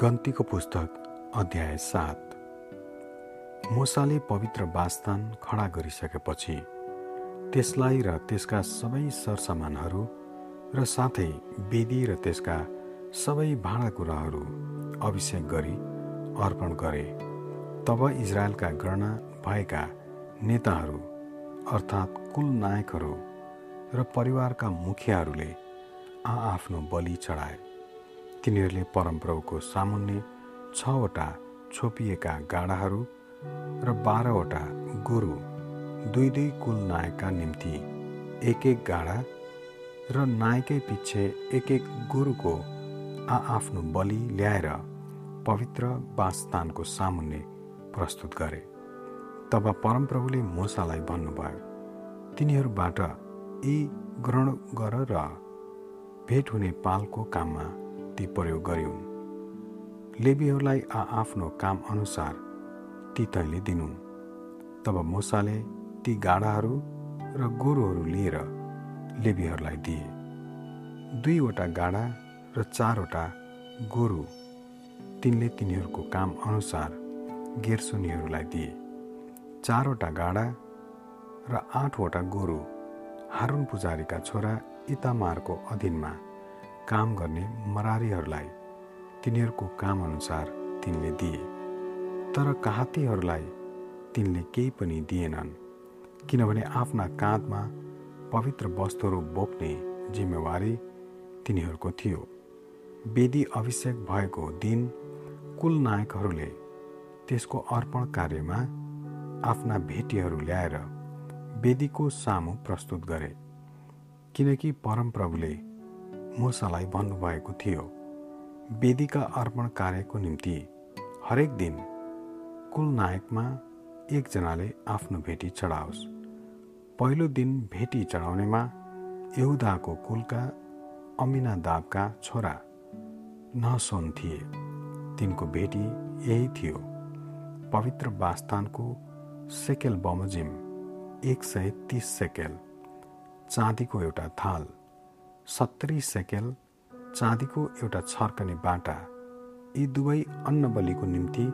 गन्तीको पुस्तक अध्याय सात। मुसाले पवित्र वासस्थान खडा गरिसकेपछि त्यसलाई र त्यसका सबै सरसामानहरू र साथै वेदी र त्यसका सबै भाँडाकुँडाहरू अभिषेक गरी अर्पण गरे। तब इजरायलका गणना भएका नेताहरू अर्थात् कुल नायकहरू र परिवारका मुखियाहरूले आआफ्नो बलि चढाए। तिनीहरूले परमप्रभुको सामुन्ने छवटा छोपिएका गाडाहरू र बाह्रवटा गोरु दुई दुई कुल नायकका निम्ति एक एक गाडा र नायकै पछि एक एक गोरुको आआफ्नो बलि ल्याएर पवित्र वासस्थानको सामुन्ने प्रस्तुत गरे। तब परमप्रभुले मोसालाई भन्नुभयो तिनीहरूबाट यी ग्रहण गर र भेट हुने पालको काममा ती प्रयोग गर्यौँ। लेबीहरूलाई आआफ्नो काम अनुसार ती तैँले दिनु। तब मुसाले ती गाडाहरू र गोरुहरू लिएर लेबीहरूलाई दिए। दुईवटा गाडा र चारवटा गोरु तिनले तिनीहरूको काम अनुसार गेर्सोनीहरूलाई दिए। चारवटा गाडा र आठवटा गोरु हारुन पुजारीका छोरा इतामारको अधीनमा काम गर्ने मरारीहरूलाई तिनीहरूको कामअनुसार तिनले दिए। तर काहातीहरूलाई तिनले केही पनि दिएनन् किनभने आफ्ना काँधमा पवित्र वस्तुहरू बोक्ने जिम्मेवारी तिनीहरूको थियो। वेदी अभिषेक भएको दिन कुल नायकहरूले त्यसको अर्पण कार्यमा आफ्ना भेटीहरू ल्याएर वेदीको सामु प्रस्तुत गरे किनकि परमप्रभुले मुसालाई भन्नुभएको थियो वेदीका अर्पण कार्यको निम्ति हरेक दिन कुल नायकमा एकजनाले आफ्नो भेटी चढाओस्। पहिलो दिन भेटी चढाउनेमा यहुदाको कुलका अमिना दाबका छोरा नसोन थिए। तिनको भेटी यही थियो। पवित्र वासस्थानको सेकेल बमोजिम एक सय तिस सेकेल चाँदीको एउटा थाल सत्तरी सेकेल चाँदीको एउटा छर्कने बाटा यी दुवै अन्न बलिको निम्ति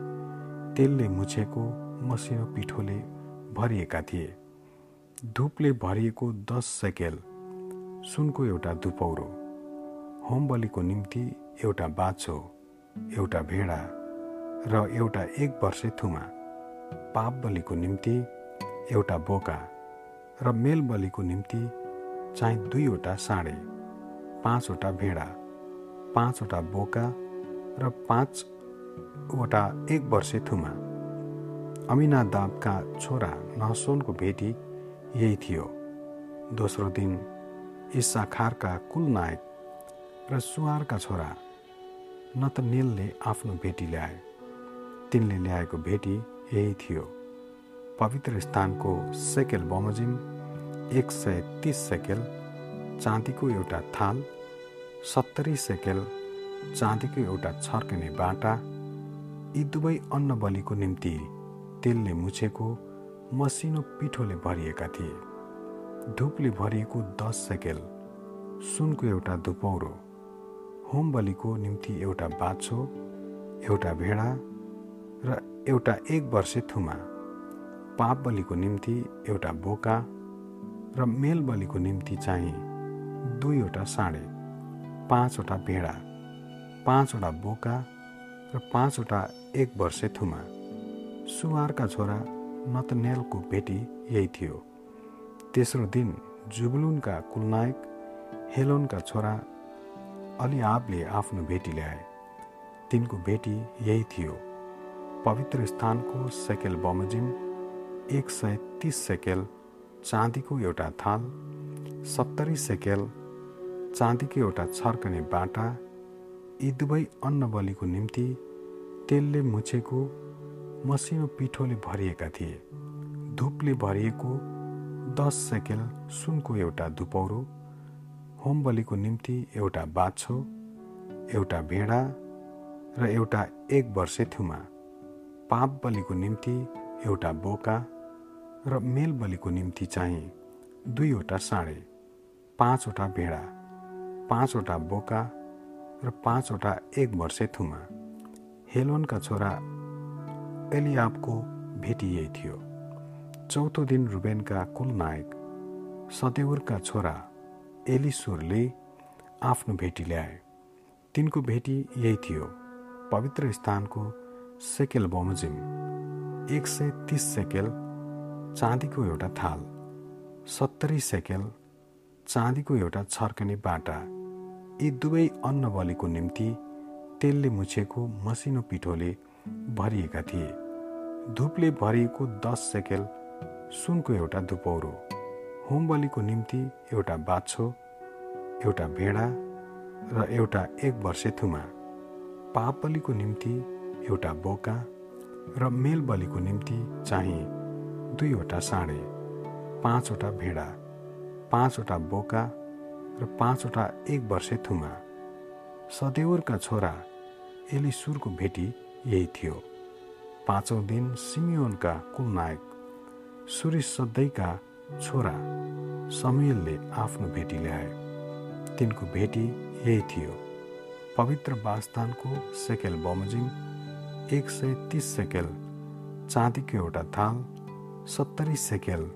तेलले मुछेको मसिनो पिठोले भरिएका थिए। धुपले भरिएको दस सेकेल सुनको एउटा धुपौरो होम बलिको निम्ति एउटा बाछो एउटा भेडा र एउटा एक वर्षे थुमा पाप बलिको निम्ति एउटा बोका र मेल बलिको निम्ति चाहिँ दुईवटा साँडे। पाँचवटा भेडा पाँचवटा बोका र पाँचवटा एक वर्षे थुमा। अमिना दाबका छोरा नहसोनको भेटी यही थियो। दोस्रो दिन इसाखारका कुल नायक र सुवारका छोरा नतनेलले आफ्नो भेटी ल्याए। तिनले ल्याएको भेटी यही थियो। पवित्र स्थानको सेकेल बमोजिम एक सय तिस सेकेल चाँदीको एउटा थाल सत्तरी सेकेल चाँदीको एउटा छर्कने बाटा यी दुवै अन्न बलिको निम्ति तेलले मुछेको मसिनो पिठोले भरिएका थिए। धुपले भरिएको दस सेकेल सुनको एउटा धुपौरो होम बलिको निम्ति एउटा बाछो एउटा भेडा र एउटा एक वर्षे थुमा पाप बलिको निम्ति एउटा बोका र मेल बलिको निम्ति चाहिँ दुईवटा साँडे पाँचवटा भेडा पाँचवटा बोका र पाँचवटा एक वर्षे थुमा। सुवारका छोरा नतनेलको भेटी यही थियो। तेस्रो दिन जुबलुनका कुलनायक हेलोनका छोरा अलिआबले आफ्नो भेटी ल्याए। तिनको भेटी यही थियो। पवित्र स्थानको सेकेल बमोजिम एक सय तिस सेकेल चाँदीको एउटा थाल सत्तरी सेकेल चाँदीको एउटा छर्कने बाटा यी दुवै अन्न बलिको निम्ति तेलले मुछेको मसिनो पिठोले भरिएका थिए। धुपले भरिएको दस सेकेल सुनको एउटा धुपौरो होम बलिको निम्ति एउटा बाछो एउटा भेडा र एउटा एक वर्षे थुमा। पाप बलिको निम्ति एउटा बोका र मेल बलिको निम्ति चाहिँ दुईवटा साँडे। पाँचवटा भेडा पाँचवटा बोका र पाँचवटा एक वर्षे थुमा। हेलोनका छोरा एलियाबको भेटी यही थियो। चौथो दिन रुबेनका कुलनायक सदेउरका छोरा एलिसुरले आफ्नो भेटी ल्याए। तिनको भेटी यही थियो पवित्र स्थानको सेकेल बमोजिम एक सय तिस सेकेल चाँदीको एउटा थाल सत्तरी सेकेल चाँदीको एउटा छर्कने बाटा यी दुवै अन्न बलिको निम्ति तेलले मुछेको मसिनो पिठोले भरिएका थिए। धुपले भरिएको दस सेकेल सुनको एउटा धुपौरो होम बलिको निम्ति एउटा बाछो एउटा भेडा र एउटा एक वर्षे थुमा पाप बलिको निम्ति एउटा बोका र मेल बलिको निम्ति चाहिँ दुईवटा साँडे पाँचवटा भेडा। पाँचवटा बोका र पाँचवटा एक वर्षे थुमा सदेवरका छोरा एलिसुरको भेटी यही थियो। पाँचौँ दिन सिमियोनका कुलनायक सुरिसदैका छोरा समियलले आफ्नो भेटी ल्याए। तिनको भेटी यही थियो। पवित्र वासस्थानको सेकेल बमोजिम एक सय तिस सेकेल चाँदीको एउटा थाल सत्तरी सेकेल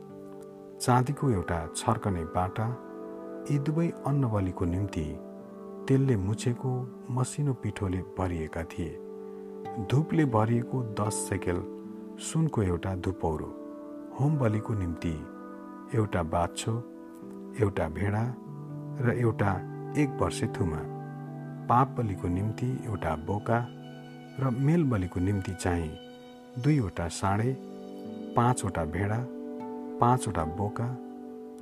चाँदीको एउटा छर्कने बाटा यी दुवै अन्नबलीको निम्ति तेलले मुछेको मसिनो पिठोले भरिएका थिए। धुपले भरिएको दस सेकेल सुनको एउटा धुपौरो होम बलिको निम्ति एउटा बाछो एउटा भेडा र एउटा एक वर्षे थुमा। पाप बलिको निम्ति एउटा बोका र मेल बलिको निम्ति चाहिँ दुईवटा साँडे पाँचवटा भेडा पाँचवटा बोका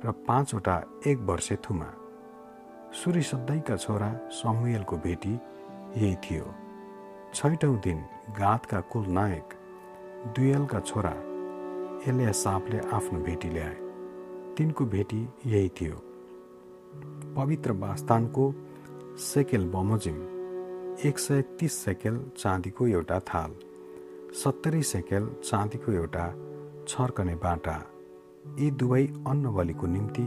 र पाँचवटा एक वर्षे थुमा। सद्धैका छोरा समुएलको भेटी यही थियो। छैटौँ दिन गातका कुल नायक दुयलका छोरा एलिया सापले आफ्नो भेटी ल्याए। तिनको भेटी यही थियो। पवित्र वास्तानको सेकेल बमोजिम एक सय तिस सेकेल चाँदीको एउटा थाल सत्तरी सेकेल चाँदीको एउटा छर्कने बाटा। यी दुवै अन्न बलिको निम्ति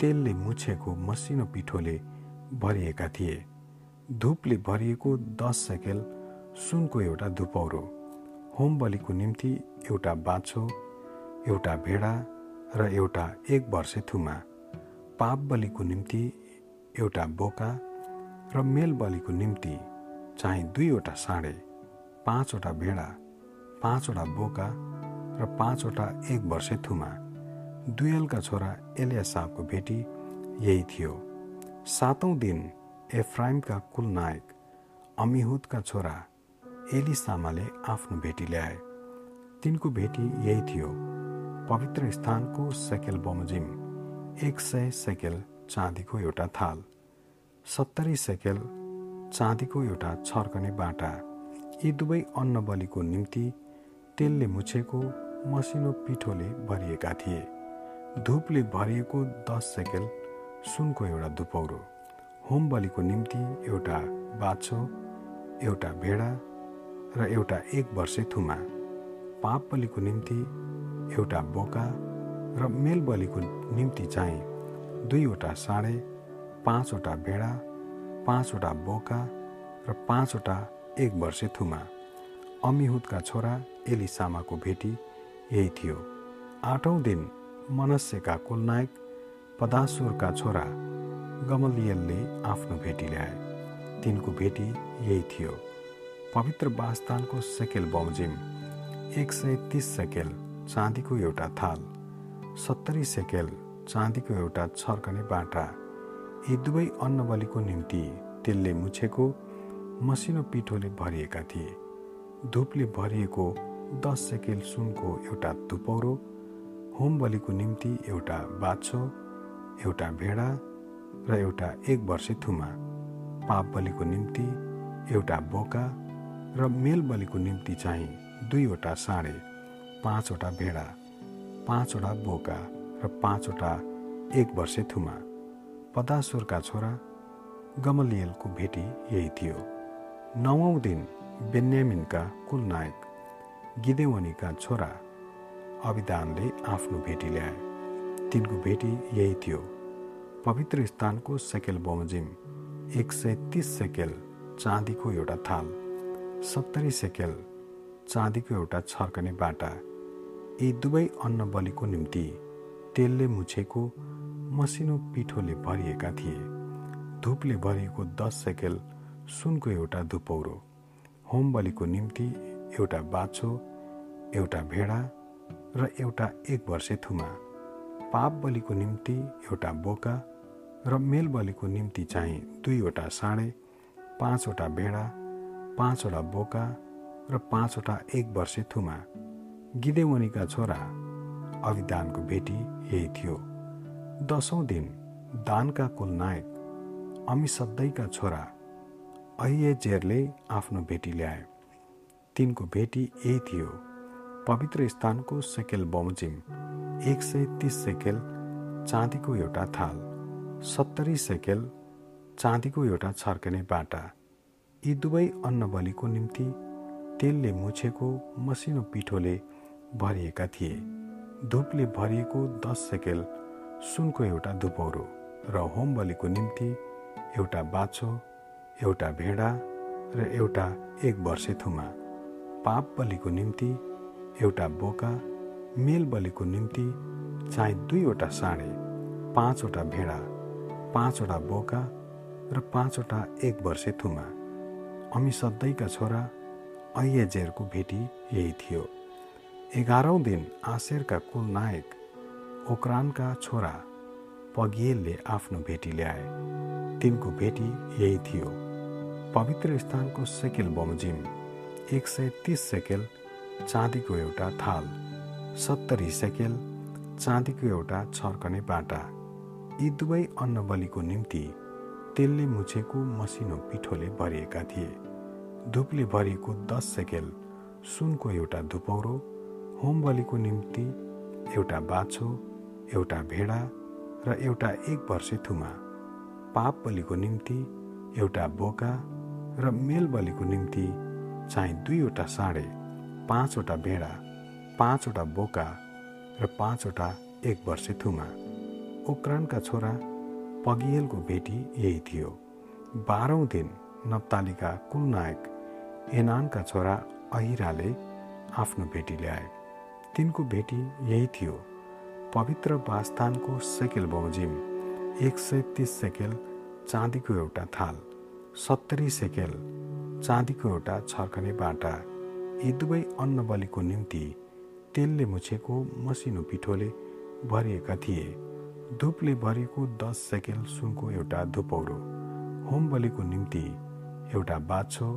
तेलले मुछेको मसिनो पिठोले भरिएका थिए। धुपले भरिएको दस सेकेल सुनको एउटा धुपौरो होम बलिको निम्ति एउटा बाछो एउटा भेडा र एउटा एक वर्षे थुमा पाप बलिको निम्ति एउटा बोका र मेल बलिको निम्ति चाहिँ दुईवटा साँडे पाँचवटा भेडा पाँचवटा बोका र पाँचवटा एक वर्षे थुमा। दुयलका छोरा एलियासाबको भेटी यही थियो। सातौँ दिन एफ्राइमका कुलनायक अमिहुदका छोरा एलिसामाले आफ्नो भेटी ल्याए। तिनको भेटी यही थियो। पवित्र स्थानको सेकेल बमोजिम एक सय सेकेल चाँदीको एउटा थाल सत्तरी सेकेल चाँदीको एउटा छर्कने बाटा यी दुवै अन्न बलिको निम्ति तेलले मुछेको मसिनो पिठोले भरिएका थिए। धुपले भरिएको दस सेकेल सुनको एउटा धुपौरो होम बलिको निम्ति एउटा बाछो एउटा भेडा र एउटा एक वर्षे थुमा। पाप बलिको निम्ति एउटा बोका र मेल बलिको निम्ति चाहिँ दुईवटा साँडे पाँचवटा भेडा पाँचवटा बोका र पाँचवटा एक वर्षे थुमा। अमिहुदका छोरा एलिसामाको भेटी यही थियो। आठौँ दिन मनस्यका कुलनायक पदासुरका छोरा गमलियलले आफ्नो भेटी ल्याए। तिनको भेटी यही थियो। पवित्र वासस्थानको सेकेल बमजिम एक सय तिस सेकेल चाँदीको एउटा थाल सत्तरी सेकेल चाँदीको एउटा छर्कने बाटा। यी दुवै अन्न बलिको निम्ति तेलले मुछेको मसिनो पिठोले भरिएका थिए। धुपले भरिएको दस सेकेल सुनको एउटा धुपौरो होम बलिको निम्ति एउटा बाछो एउटा भेडा र एउटा एक वर्षे थुमा पाप बलिको निम्ति एउटा बोका र मेल बलिको निम्ति चाहिँ दुईवटा साँडे पाँचवटा भेडा पाँचवटा बोका र पाँचवटा एक वर्षे थुमा। पदासुरका छोरा गमलियलको भेटी यही थियो। नवौँ दिन बेन्यामिनका कुलनायक गिदेवनीका छोरा अभिधानले आफ्नो भेटी ल्याए। तिनको भेटी यही थियो। पवित्र स्थानको सेकेल बमोजिम एक सय तिस सेकेल चाँदीको एउटा थाल सत्तरी सेकेल चाँदीको एउटा छर्कने बाटा यी दुवै अन्न बलिको निम्ति तेलले मुछेको मसिनो पिठोले भरिएका थिए। धुपले भरिएको दस सेकेल सुनको एउटा धुपौरो होम बलिको निम्ति एउटा बाछो एउटा भेडा र एउटा एक वर्षे थुमा। पाप बलिको निम्ति एउटा बोका र मेल बलिको निम्ति चाहिँ दुईवटा साँडे पाँचवटा भेडा पाँचवटा बोका र पाँचवटा एक वर्षे थुमा। गिदेवनीका छोरा अभिदानको बेटी यही थियो। दसौँ दिन दानका कुल नायक अमिसद्दैका छोरा अहिएजेरले आफ्नो बेटी ल्याए। तिनको बेटी यही थियो। पवित्र स्थानको सेकेल बमोजिम एक सय तिस सेकेल चाँदीको एउटा थाल सत्तरी सेकेल चाँदीको एउटा छर्कने बाटा। यी दुवै अन्न बलिको निम्ति तेलले मुछेको मसिनो पिठोले भरिएका थिए। धुपले भरिएको दस सेकेल सुनको एउटा धुपौरो र होम बलिको निम्ति एउटा बाछो एउटा भेडा र एउटा एक वर्षे थुमा। पाप बलिको निम्ति एउटा बोका मेल बलिको निम्ति चाहिँ दुईवटा साँडे पाँचवटा भेडा पाँचवटा बोका र पाँचवटा एक वर्षे थुमा। अमिसद्दैका छोरा अय्यजेरको भेटी यही थियो। एघारौँ दिन आशेरका कुल नायक ओक्रानका छोरा पगियलले आफ्नो भेटी ल्याए। तिनको भेटी यही थियो। पवित्र स्थानको सेकेल बमोजिम एक सय तिस सेकेल चाँदीको एउटा थाल सत्तरी सेकेल चाँदीको एउटा छर्कने बाटा। यी दुवै अन्न बलिको निम्ति तेलले मुछेको मसिनो पिठोले भरिएका थिए। धुपले भरिएको दस सेकेल सुनको एउटा धुपौरो होम बलिको निम्ति एउटा बाछो एउटा भेडा र एउटा एक वर्षे थुमा। पाप बलिको निम्ति एउटा बोका र मेल बलिको निम्ति चाहिँ दुईवटा साँडे। पाँचवटा भेडा पाँचवटा बोका र पाँचवटा एक वर्षे थुमा। उक्रानका छोरा पगियलको भेटी यही थियो। बाह्रौँ दिन नप्तालीका कुल नायक एनानका छोरा अहिराले आफ्नो भेटी ल्याए। तिनको भेटी यही थियो। पवित्र वास्थानको सेकेल बमोजिम एक सय तिस सेकेल चाँदीको एउटा थाल सत्तरी सेकेल चाँदीको एउटा छर्कने बाटा। यी दुवै अन्न बलिको निम्ति तेलले मुछेको मसिनो पिठोले भरिएका थिए। धुपले भरिएको दस सेकेल सुनको एउटा धुपौरो। होम बलिको निम्ति एउटा बाछो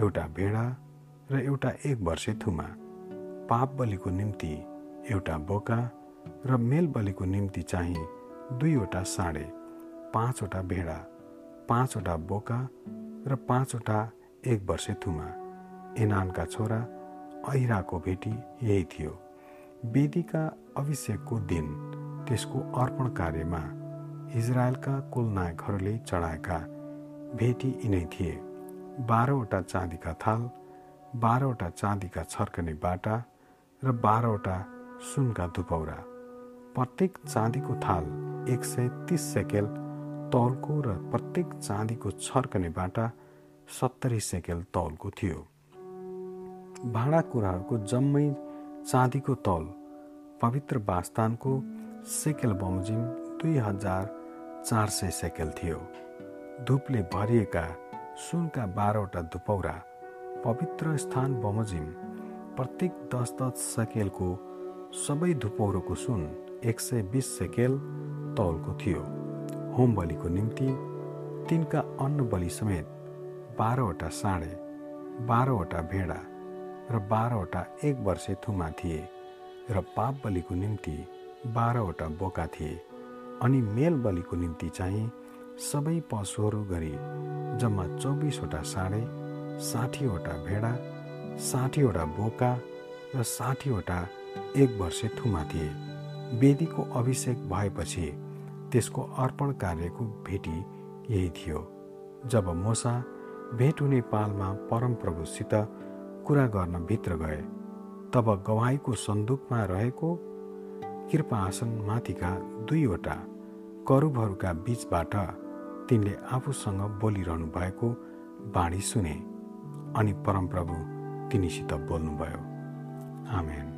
एउटा भेडा र एउटा एक वर्षे थुमा। पाप बलिको निम्ति एउटा बोका र मेल बलिको निम्ति चाहिँ दुईवटा साँडे पाँचवटा भेडा पाँचवटा बोका र पाँचवटा एक वर्षे थुमा। एनानका छोरा ऐराको भेटी यही थियो। वेदीका अभिषेकको दिन त्यसको अर्पण कार्यमा इजरायलका कुल नायकहरूले चढाएका भेटी यिनै थिए। बाह्रवटा चाँदीका थाल बाह्रवटा चाँदीका छर्कने बाटा र बाह्रवटा सुनका धुपौरा। प्रत्येक चाँदीको थाल एक सय तिस सेकेल तौलको र प्रत्येक चाँदीको छर्कने बाटा सत्तरी सेकेल तौलको थियो। भाँडाकुँडाहरूको जम्मै चाँदीको तौल पवित्र बास्तानको सेकेल बमोजिम दुई हजार चार सय सेकेल थियो। धुपले भरिएका सुनका बाह्रवटा धुपौरा पवित्र स्थान बमोजिम प्रत्येक दस दस सेकेलको सबै धुपौरोको सुन एक सय बिस सेकेल तौलको थियो। होम बलिको निम्ति तिनका अन्न बलि समेत बाह्रवटा साँडे बाह्रवटा भेडा र बाह्रवटा एक वर्षे थुमा थिए र पाप बलिको निम्ति बाह्रवटा बोका थिए। अनि मेल बलिको निम्ति चाहिँ सबै पशुहरू गरी जम्मा चौबिसवटा साँडे साठीवटा भेडा साठीवटा बोका र साठीवटा एक वर्षे थुमा थिए। वेदीको अभिषेक भएपछि त्यसको अर्पण कार्यको भेटी यही थियो। जब मोसा भेट हुने पालमा परमप्रभुसित कुरा गर्न भित्र गए। तब गवाईको सन्दुकमा रहेको कृपा आसनमाथिका दुईवटा करुबहरूका बीचबाट तिनले आफूसँग बोलिरहनु भएको बाणी सुने अनि परमप्रभु तिनीसित बोल्नुभयो। आमेन।